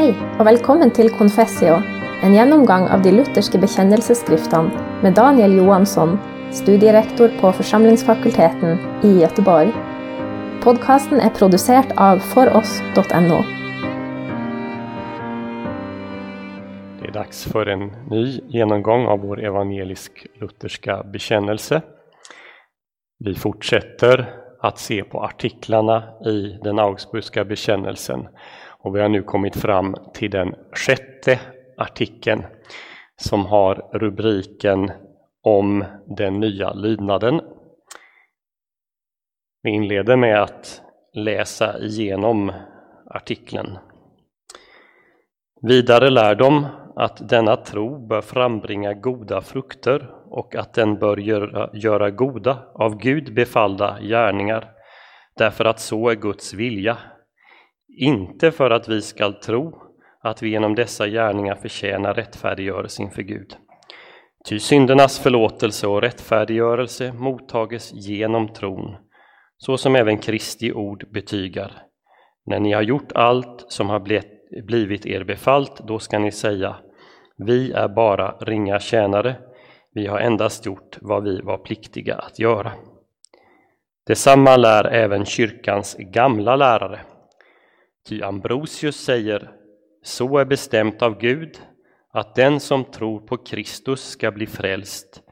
Hei, og velkommen til Confessio, en gjennomgang av de lutherske bekjennelsesskriftene med Daniel Johansson, studierektor på Forsamlingsfakulteten i Göteborg. Podkasten er produsert av foross.no. Det är dags för en ny genomgång av vår evangelisk-lutherska bekännelse. Vi fortsätter att se på artiklarna i den Augsburgska bekännelsen och vi har nu kommit fram till den sjätte artikeln som har rubriken om den nya lydnaden. Vi inleder med att läsa igenom artikeln. Vidare lär de att denna tro bör frambringa goda frukter och att den bör göra, göra goda, av Gud befallda gärningar, därför att så är Guds vilja, inte för att vi skall tro att vi genom dessa gärningar förtjänar rättfärdiggörelse inför Gud. Ty syndernas förlåtelse och rättfärdiggörelse mottages genom tron, så som även Kristi ord betygar. När ni har gjort allt som har blivit er befallt, då ska ni säga vi är bara ringa tjänare, vi har endast gjort vad vi var pliktiga att göra. Detsamma lär även kyrkans gamla lärare. Ty Ambrosius säger, så är bestämt av Gud att den som tror på Kristus ska bli frälst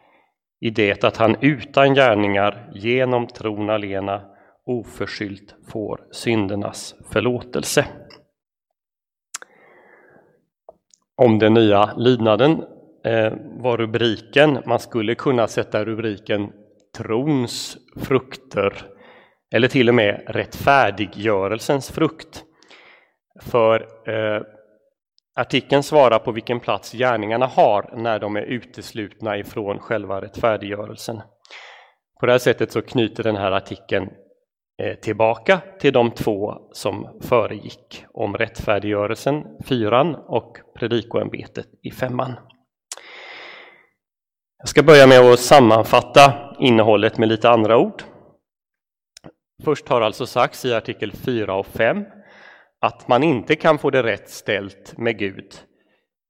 i det att han utan gärningar genom tron alena oförskyllt får syndernas förlåtelse. Om den nya lydnaden eh, var rubriken. Man skulle kunna sätta rubriken Trons frukter eller till och med rättfärdiggörelsens frukt. För eh, artikeln svarar på vilken plats gärningarna har när de är uteslutna ifrån själva rättfärdiggörelsen. På det här sättet så knyter den här artikeln eh, tillbaka till de två som föregick om rättfärdiggörelsen, fyran, och predikoämbetet i femman. Jag ska börja med att sammanfatta innehållet med lite andra ord. Först har alltså sagts i artikel 4 och 5 att man inte kan få det rätt ställt med Gud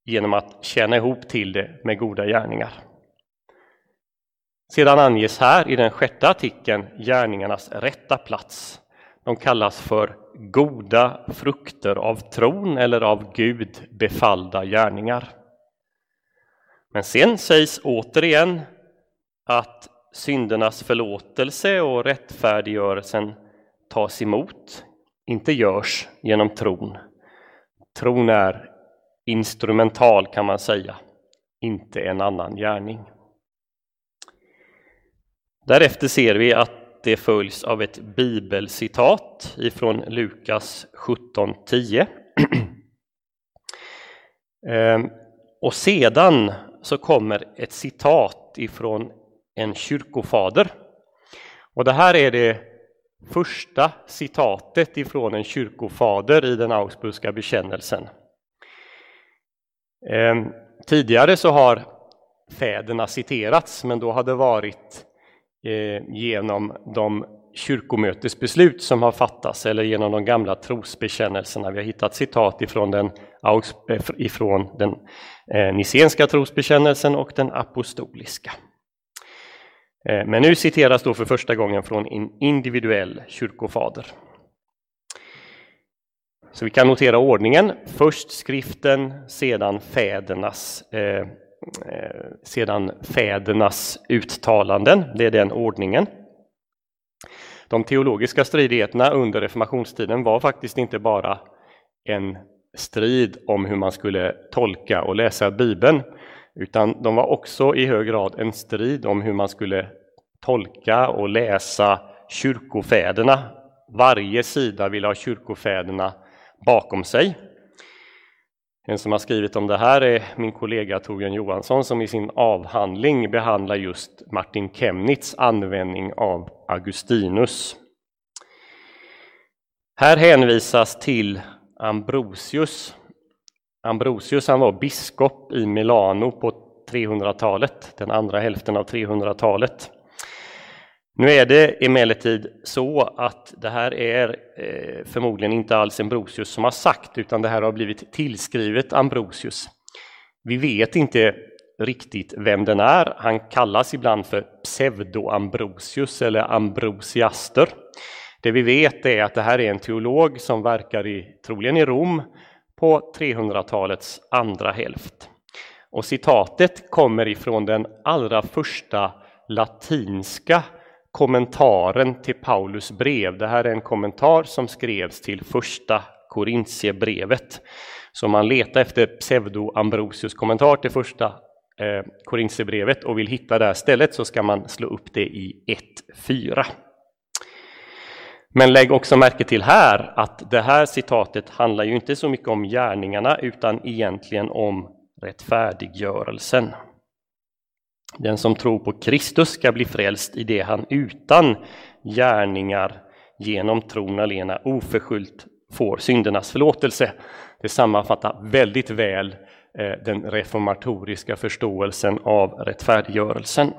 genom att känna ihop till det med goda gärningar. Sedan anges här i den sjätte artikeln gärningarnas rätta plats. De kallas för goda frukter av tron eller av Gud befallda gärningar. Men sen sägs återigen att syndernas förlåtelse och rättfärdiggörelsen tas emot, inte görs genom tron. Tron är instrumental kan man säga, inte en annan gärning. Därefter ser vi att det följs av ett bibelcitat ifrån Lukas 17.10. Ehm, och sedan så kommer ett citat ifrån en kyrkofader. Och det här är det första citatet ifrån en kyrkofader i den Augsburgska bekännelsen. Ehm, tidigare så har fäderna citerats, men då har det varit eh, genom de kyrkomötesbeslut som har fattats eller genom de gamla trosbekännelserna. Vi har hittat citat ifrån den, eh, ifrån den eh, nicenska trosbekännelsen och den apostoliska. Eh, men nu citeras då för första gången från en individuell kyrkofader. Så vi kan notera ordningen. Först skriften, sedan fädernas, eh, eh, sedan fädernas uttalanden. Det är den ordningen. De teologiska stridigheterna under reformationstiden var faktiskt inte bara en strid om hur man skulle tolka och läsa Bibeln, utan de var också i hög grad en strid om hur man skulle tolka och läsa kyrkofäderna. Varje sida vill ha kyrkofäderna bakom sig. En som har skrivit om det här är min kollega Torbjörn Johansson som i sin avhandling behandlar just Martin Kemnitz användning av Augustinus. Här hänvisas till Ambrosius. Ambrosius han var biskop i Milano på 300-talet, den andra hälften av 300-talet. Nu är det emellertid så att det här är eh, förmodligen inte alls Ambrosius som har sagt, utan det här har blivit tillskrivet Ambrosius. Vi vet inte riktigt vem den är. Han kallas ibland för pseudo-Ambrosius eller Ambrosiaster. Det vi vet är att det här är en teolog som verkar i, troligen i Rom på 300-talets andra hälft. Och citatet kommer ifrån den allra första latinska kommentaren till Paulus brev. Det här är en kommentar som skrevs till första Korintierbrevet. Så om man letar efter pseudo-Ambrosius kommentar till första eh, Korintierbrevet och vill hitta det här stället så ska man slå upp det i 1.4. Men lägg också märke till här att det här citatet handlar ju inte så mycket om gärningarna utan egentligen om rättfärdiggörelsen. Den som tror på Kristus ska bli frälst i det han utan gärningar genom tron alena oförskyllt får syndernas förlåtelse. Det sammanfattar väldigt väl eh, den reformatoriska förståelsen av rättfärdiggörelsen.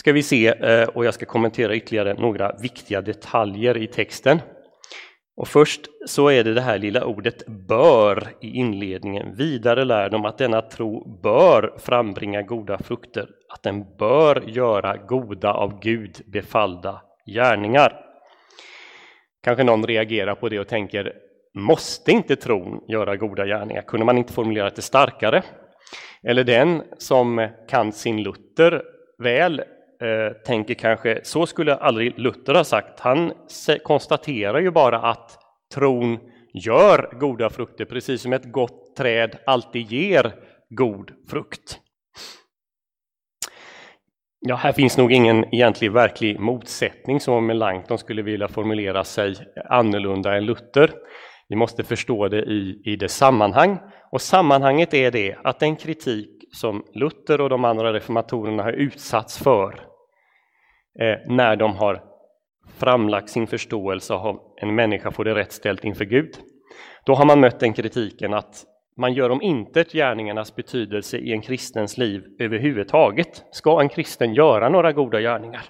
Ska vi se, eh, och jag ska kommentera ytterligare några viktiga detaljer i texten. Och först så är det det här lilla ordet bör i inledningen. Vidare lär de att denna tro bör frambringa goda frukter, att den bör göra goda av Gud befallda gärningar. Kanske någon reagerar på det och tänker, måste inte tron göra goda gärningar? Kunde man inte formulera det starkare? Eller den som kan sin Luther väl Eh, tänker kanske, så skulle aldrig Luther ha sagt. Han konstaterar ju bara att tron gör goda frukter, precis som ett gott träd alltid ger god frukt. Ja, här finns nog ingen egentlig verklig motsättning som om Melanchthon skulle vilja formulera sig annorlunda än Luther. Vi måste förstå det i, i det sammanhang. Och sammanhanget är det att den kritik som Luther och de andra reformatorerna har utsatts för Eh, när de har framlagt sin förståelse av en människa får det rätt ställt inför Gud. Då har man mött den kritiken att man gör om intet gärningarnas betydelse i en kristens liv överhuvudtaget. Ska en kristen göra några goda gärningar?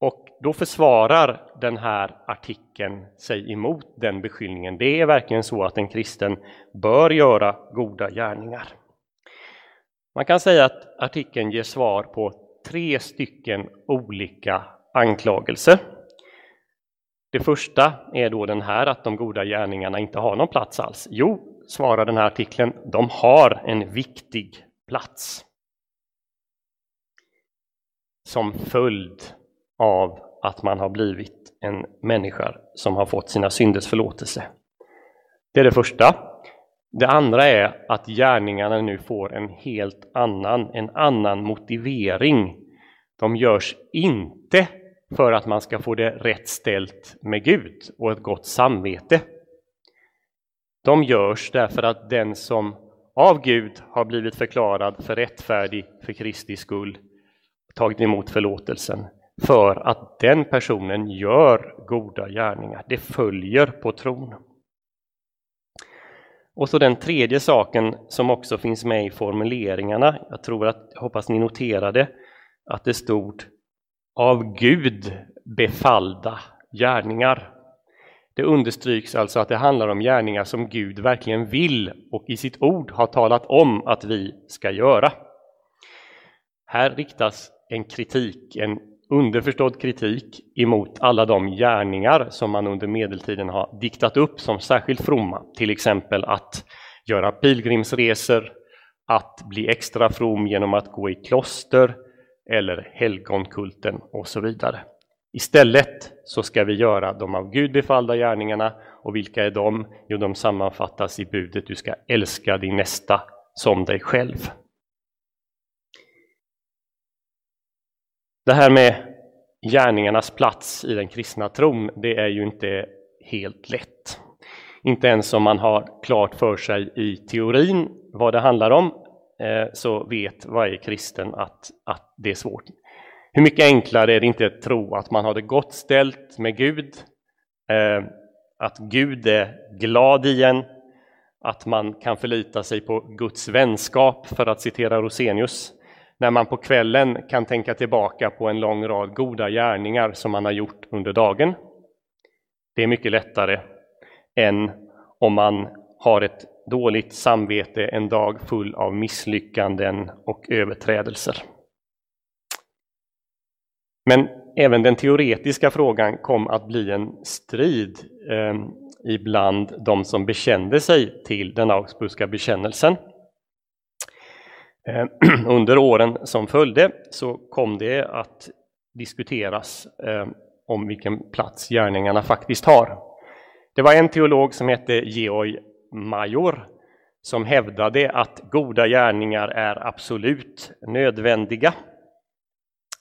Och då försvarar den här artikeln sig emot den beskyllningen. Det är verkligen så att en kristen bör göra goda gärningar. Man kan säga att artikeln ger svar på tre stycken olika anklagelser. Det första är då den här att de goda gärningarna inte har någon plats alls. Jo, svarar den här artikeln, de har en viktig plats. Som följd av att man har blivit en människa som har fått sina synders förlåtelse. Det är det första. Det andra är att gärningarna nu får en helt annan, en annan motivering. De görs inte för att man ska få det rätt ställt med Gud och ett gott samvete. De görs därför att den som av Gud har blivit förklarad för rättfärdig för Kristi skull, tagit emot förlåtelsen, för att den personen gör goda gärningar. Det följer på tron. Och så den tredje saken som också finns med i formuleringarna, jag tror att, jag hoppas ni noterade, att det stod av Gud befallda gärningar. Det understryks alltså att det handlar om gärningar som Gud verkligen vill och i sitt ord har talat om att vi ska göra. Här riktas en kritik, en underförstådd kritik emot alla de gärningar som man under medeltiden har diktat upp som särskilt fromma, till exempel att göra pilgrimsresor, att bli extra from genom att gå i kloster eller helgonkulten och så vidare. Istället så ska vi göra de av Gud befallda gärningarna och vilka är de? Jo, de sammanfattas i budet du ska älska din nästa som dig själv. Det här med gärningarnas plats i den kristna tron, det är ju inte helt lätt. Inte ens om man har klart för sig i teorin vad det handlar om, eh, så vet varje kristen att, att det är svårt. Hur mycket enklare är det inte att tro att man har det gott ställt med Gud, eh, att Gud är glad i en, att man kan förlita sig på Guds vänskap, för att citera Rosenius, när man på kvällen kan tänka tillbaka på en lång rad goda gärningar som man har gjort under dagen. Det är mycket lättare än om man har ett dåligt samvete en dag full av misslyckanden och överträdelser. Men även den teoretiska frågan kom att bli en strid eh, ibland de som bekände sig till den Augsburgska bekännelsen. Eh, under åren som följde så kom det att diskuteras eh, om vilken plats gärningarna faktiskt har. Det var en teolog som hette Georg Major som hävdade att goda gärningar är absolut nödvändiga.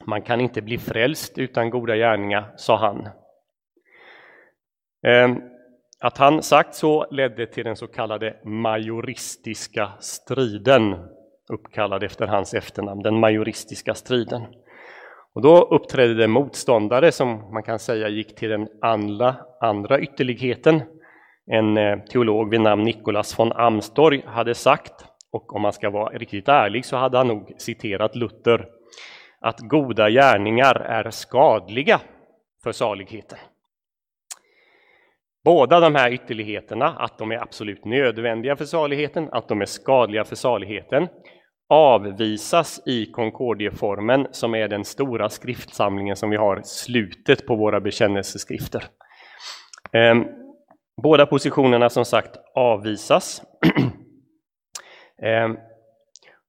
Man kan inte bli frälst utan goda gärningar, sa han. Eh, att han sagt så ledde till den så kallade majoristiska striden, uppkallad efter hans efternamn, den majoristiska striden. Och då uppträdde det motståndare som man kan säga gick till den andra, andra ytterligheten. En eh, teolog vid namn Nikolas von Amstorg hade sagt, och om man ska vara riktigt ärlig så hade han nog citerat Luther, att goda gärningar är skadliga för saligheten. Båda de här ytterligheterna, att de är absolut nödvändiga för saligheten, att de är skadliga för saligheten, avvisas i Concordieformen som är den stora skriftsamlingen som vi har slutet på våra bekännelseskrifter. Ehm, båda positionerna som sagt avvisas. Ehm,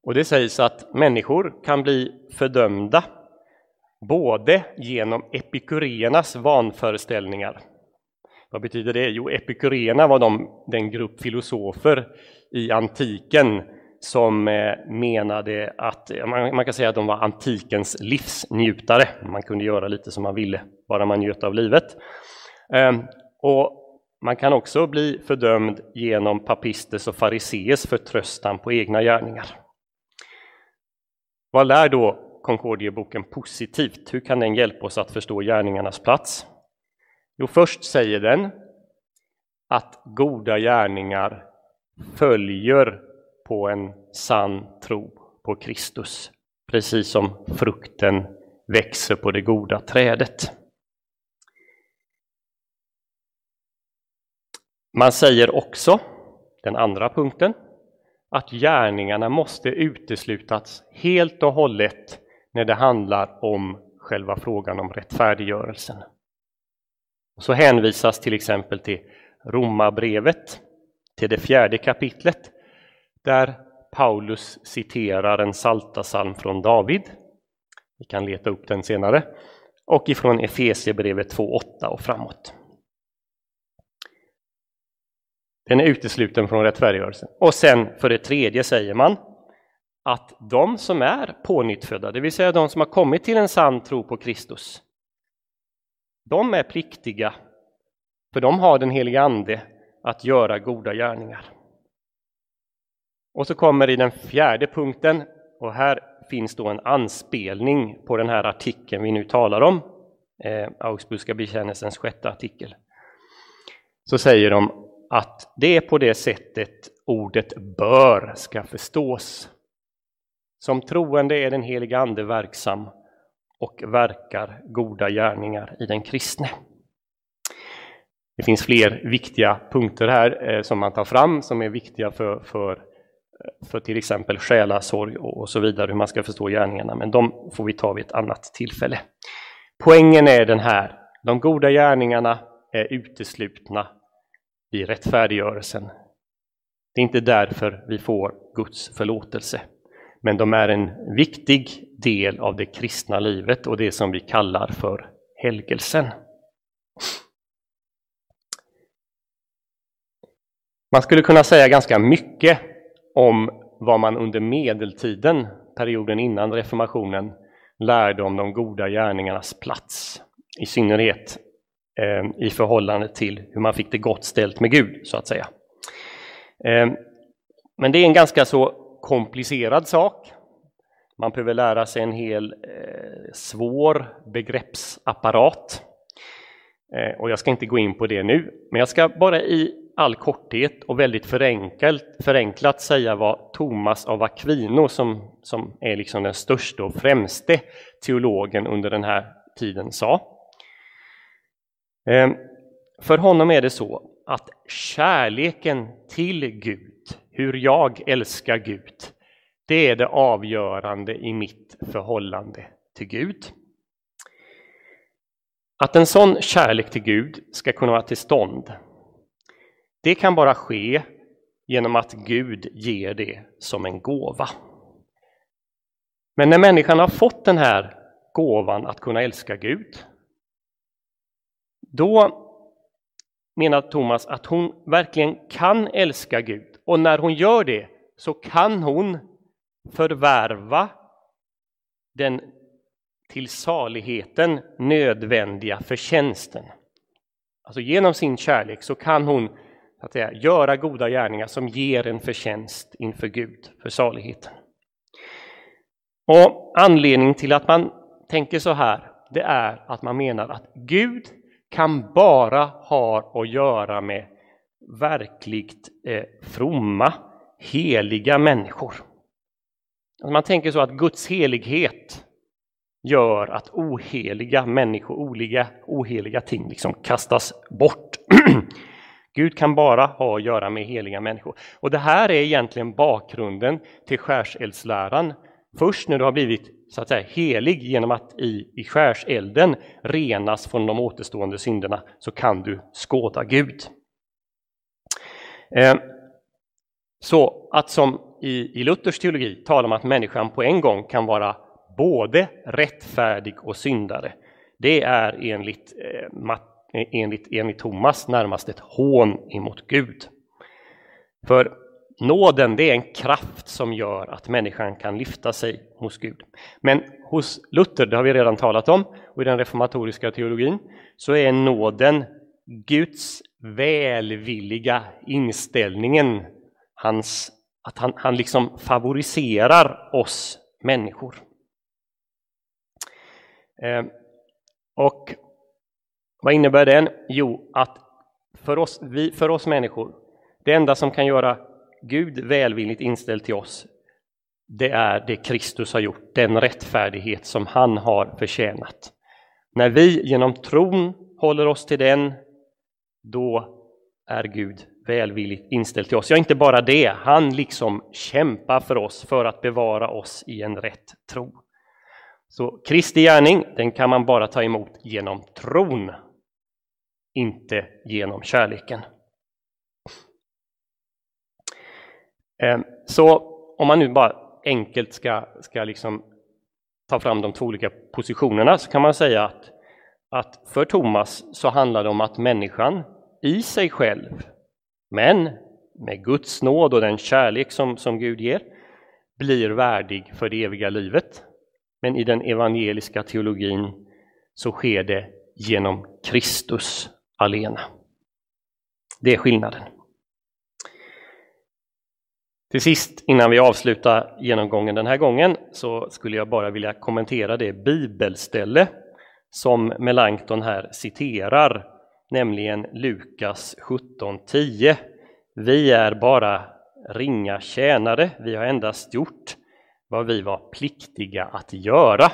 och det sägs att människor kan bli fördömda både genom epikuréernas vanföreställningar. Vad betyder det? Jo, epikuréerna var de, den grupp filosofer i antiken som eh, menade att, man kan säga att de var antikens livsnjutare. Man kunde göra lite som man ville, bara man njöt av livet. Ehm, och man kan också bli fördömd genom papisters och fariseers förtröstan på egna gärningar. Vad lär då Concordieboken positivt? Hur kan den hjälpa oss att förstå gärningarnas plats? Jo, först säger den att goda gärningar följer på en sann tro på Kristus, precis som frukten växer på det goda trädet. Man säger också, den andra punkten, att gärningarna måste uteslutas helt och hållet när det handlar om själva frågan om rättfärdiggörelsen. Och så hänvisas till exempel till Romarbrevet, till det fjärde kapitlet, där Paulus citerar en saltasalm från David. Vi kan leta upp den senare. Och ifrån Efesierbrevet 2.8 och framåt. Den är utesluten från rättfärdiggörelsen. Och sen för det tredje säger man att de som är pånyttfödda, det vill säga de som har kommit till en sann tro på Kristus, de är pliktiga, för de har den heliga Ande att göra goda gärningar. Och så kommer i den fjärde punkten, och här finns då en anspelning på den här artikeln vi nu talar om, eh, Augsburgska bekännelsens sjätte artikel. Så säger de att det är på det sättet ordet bör ska förstås. Som troende är den heliga Ande verksam och verkar goda gärningar i den kristne. Det finns fler viktiga punkter här eh, som man tar fram som är viktiga för, för, för till exempel själasorg och så vidare, hur man ska förstå gärningarna, men de får vi ta vid ett annat tillfälle. Poängen är den här, de goda gärningarna är uteslutna i rättfärdiggörelsen. Det är inte därför vi får Guds förlåtelse, men de är en viktig del av det kristna livet och det som vi kallar för helgelsen. Man skulle kunna säga ganska mycket om vad man under medeltiden, perioden innan reformationen, lärde om de goda gärningarnas plats. I synnerhet eh, i förhållande till hur man fick det gott ställt med Gud, så att säga. Eh, men det är en ganska så komplicerad sak. Man behöver lära sig en hel eh, svår begreppsapparat. Eh, och jag ska inte gå in på det nu, men jag ska bara i all korthet och väldigt förenklat, förenklat säga vad Thomas av Aquino, som, som är liksom den största och främste teologen under den här tiden, sa. Ehm, för honom är det så att kärleken till Gud, hur jag älskar Gud, det är det avgörande i mitt förhållande till Gud. Att en sån kärlek till Gud ska kunna vara till stånd, det kan bara ske genom att Gud ger det som en gåva. Men när människan har fått den här gåvan att kunna älska Gud, då menar Thomas att hon verkligen kan älska Gud. Och när hon gör det så kan hon förvärva den till saligheten nödvändiga förtjänsten. Alltså genom sin kärlek så kan hon att säga, göra goda gärningar som ger en förtjänst inför Gud, för saligheten. Och anledningen till att man tänker så här, det är att man menar att Gud kan bara ha att göra med verkligt eh, fromma, heliga människor. Alltså man tänker så att Guds helighet gör att oheliga människor, olika oheliga ting liksom kastas bort. Gud kan bara ha att göra med heliga människor. Och det här är egentligen bakgrunden till skärseldsläran. Först när du har blivit så att säga helig genom att i, i skärselden renas från de återstående synderna så kan du skåda Gud. Eh, så att som i, i Luthers teologi tala om att människan på en gång kan vara både rättfärdig och syndare. Det är enligt, eh, enligt, enligt Thomas närmast ett hån emot Gud. För nåden det är en kraft som gör att människan kan lyfta sig hos Gud. Men hos Luther, det har vi redan talat om, och i den reformatoriska teologin, så är nåden Guds välvilliga inställningen, hans, att han, han liksom favoriserar oss människor. Eh, och vad innebär den? Jo, att för oss, vi, för oss människor, det enda som kan göra Gud välvilligt inställd till oss, det är det Kristus har gjort, den rättfärdighet som han har förtjänat. När vi genom tron håller oss till den, då är Gud välvilligt inställd till oss. Ja, inte bara det, han liksom kämpar för oss för att bevara oss i en rätt tro. Så Kristi gärning, den kan man bara ta emot genom tron, inte genom kärleken. Ehm, så om man nu bara enkelt ska, ska liksom ta fram de två olika positionerna så kan man säga att, att för Thomas så handlar det om att människan i sig själv, men med Guds nåd och den kärlek som, som Gud ger, blir värdig för det eviga livet. Men i den evangeliska teologin så sker det genom Kristus alena. Det är skillnaden. Till sist, innan vi avslutar genomgången den här gången, så skulle jag bara vilja kommentera det bibelställe som Melanchthon här citerar, nämligen Lukas 17.10. Vi är bara ringa tjänare, vi har endast gjort vad vi var pliktiga att göra.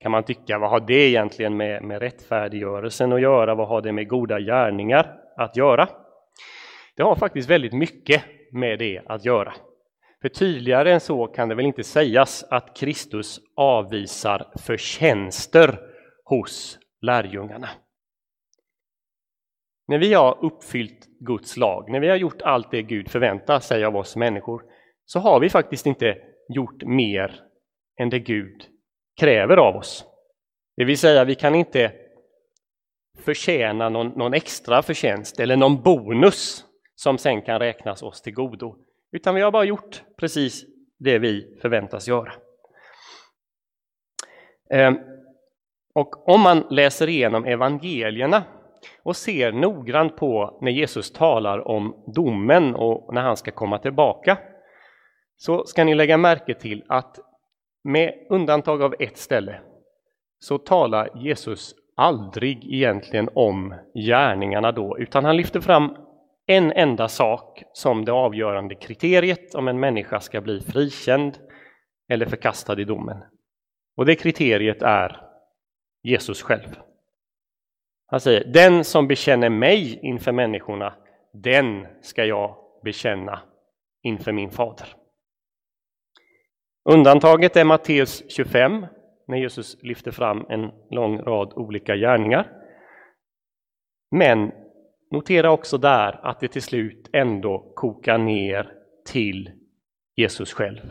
Kan man tycka, vad har det egentligen med, med rättfärdiggörelsen att göra? Vad har det med goda gärningar att göra? Det har faktiskt väldigt mycket med det att göra. För tydligare än så kan det väl inte sägas att Kristus avvisar förtjänster hos lärjungarna. När vi har uppfyllt Guds lag, när vi har gjort allt det Gud förväntar sig av oss människor, så har vi faktiskt inte gjort mer än det Gud kräver av oss. Det vill säga, vi kan inte förtjäna någon, någon extra förtjänst eller någon bonus som sen kan räknas oss till godo, utan vi har bara gjort precis det vi förväntas göra. Ehm, och om man läser igenom evangelierna och ser noggrant på när Jesus talar om domen och när han ska komma tillbaka, så ska ni lägga märke till att med undantag av ett ställe så talar Jesus aldrig egentligen om gärningarna då, utan han lyfter fram en enda sak som det avgörande kriteriet om en människa ska bli frikänd eller förkastad i domen. Och det kriteriet är Jesus själv. Han säger, den som bekänner mig inför människorna, den ska jag bekänna inför min fader. Undantaget är Matteus 25, när Jesus lyfter fram en lång rad olika gärningar. Men notera också där att det till slut ändå kokar ner till Jesus själv.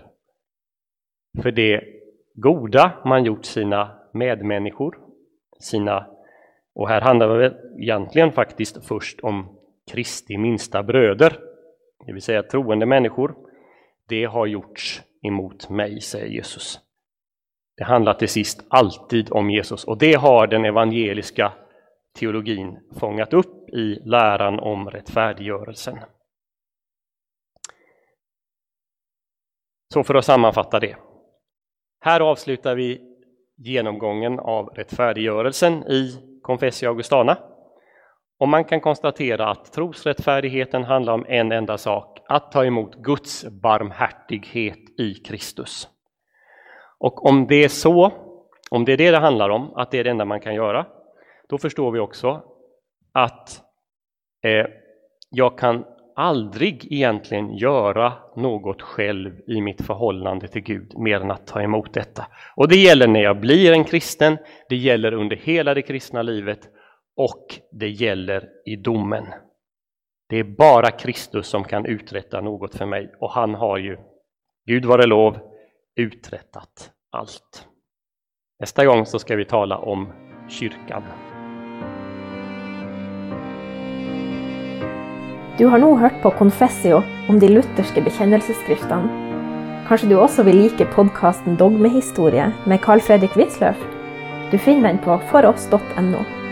För det goda man gjort sina medmänniskor, sina, och här handlar det egentligen faktiskt först om Kristi minsta bröder, det vill säga troende människor, det har gjorts emot mig, säger Jesus. Det handlar till sist alltid om Jesus och det har den evangeliska teologin fångat upp i läran om rättfärdiggörelsen. Så för att sammanfatta det. Här avslutar vi genomgången av rättfärdiggörelsen i Confessio Augustana. Och man kan konstatera att trosrättfärdigheten handlar om en enda sak, att ta emot Guds barmhärtighet i Kristus. Och om det är så, om det är det det handlar om, att det är det enda man kan göra, då förstår vi också att eh, jag kan aldrig egentligen göra något själv i mitt förhållande till Gud mer än att ta emot detta. Och det gäller när jag blir en kristen, det gäller under hela det kristna livet och det gäller i domen. Det är bara Kristus som kan uträtta något för mig och han har ju, Gud vare lov, uträttat allt. Nästa gång så ska vi tala om kyrkan. Du har nu hört på Confessio om de lutherske bekjennelsesskriftene. Kanskje du også vil like podkasten Dogmehistorie med Carl Fredrik Wisløff? Du finner den på foross.no.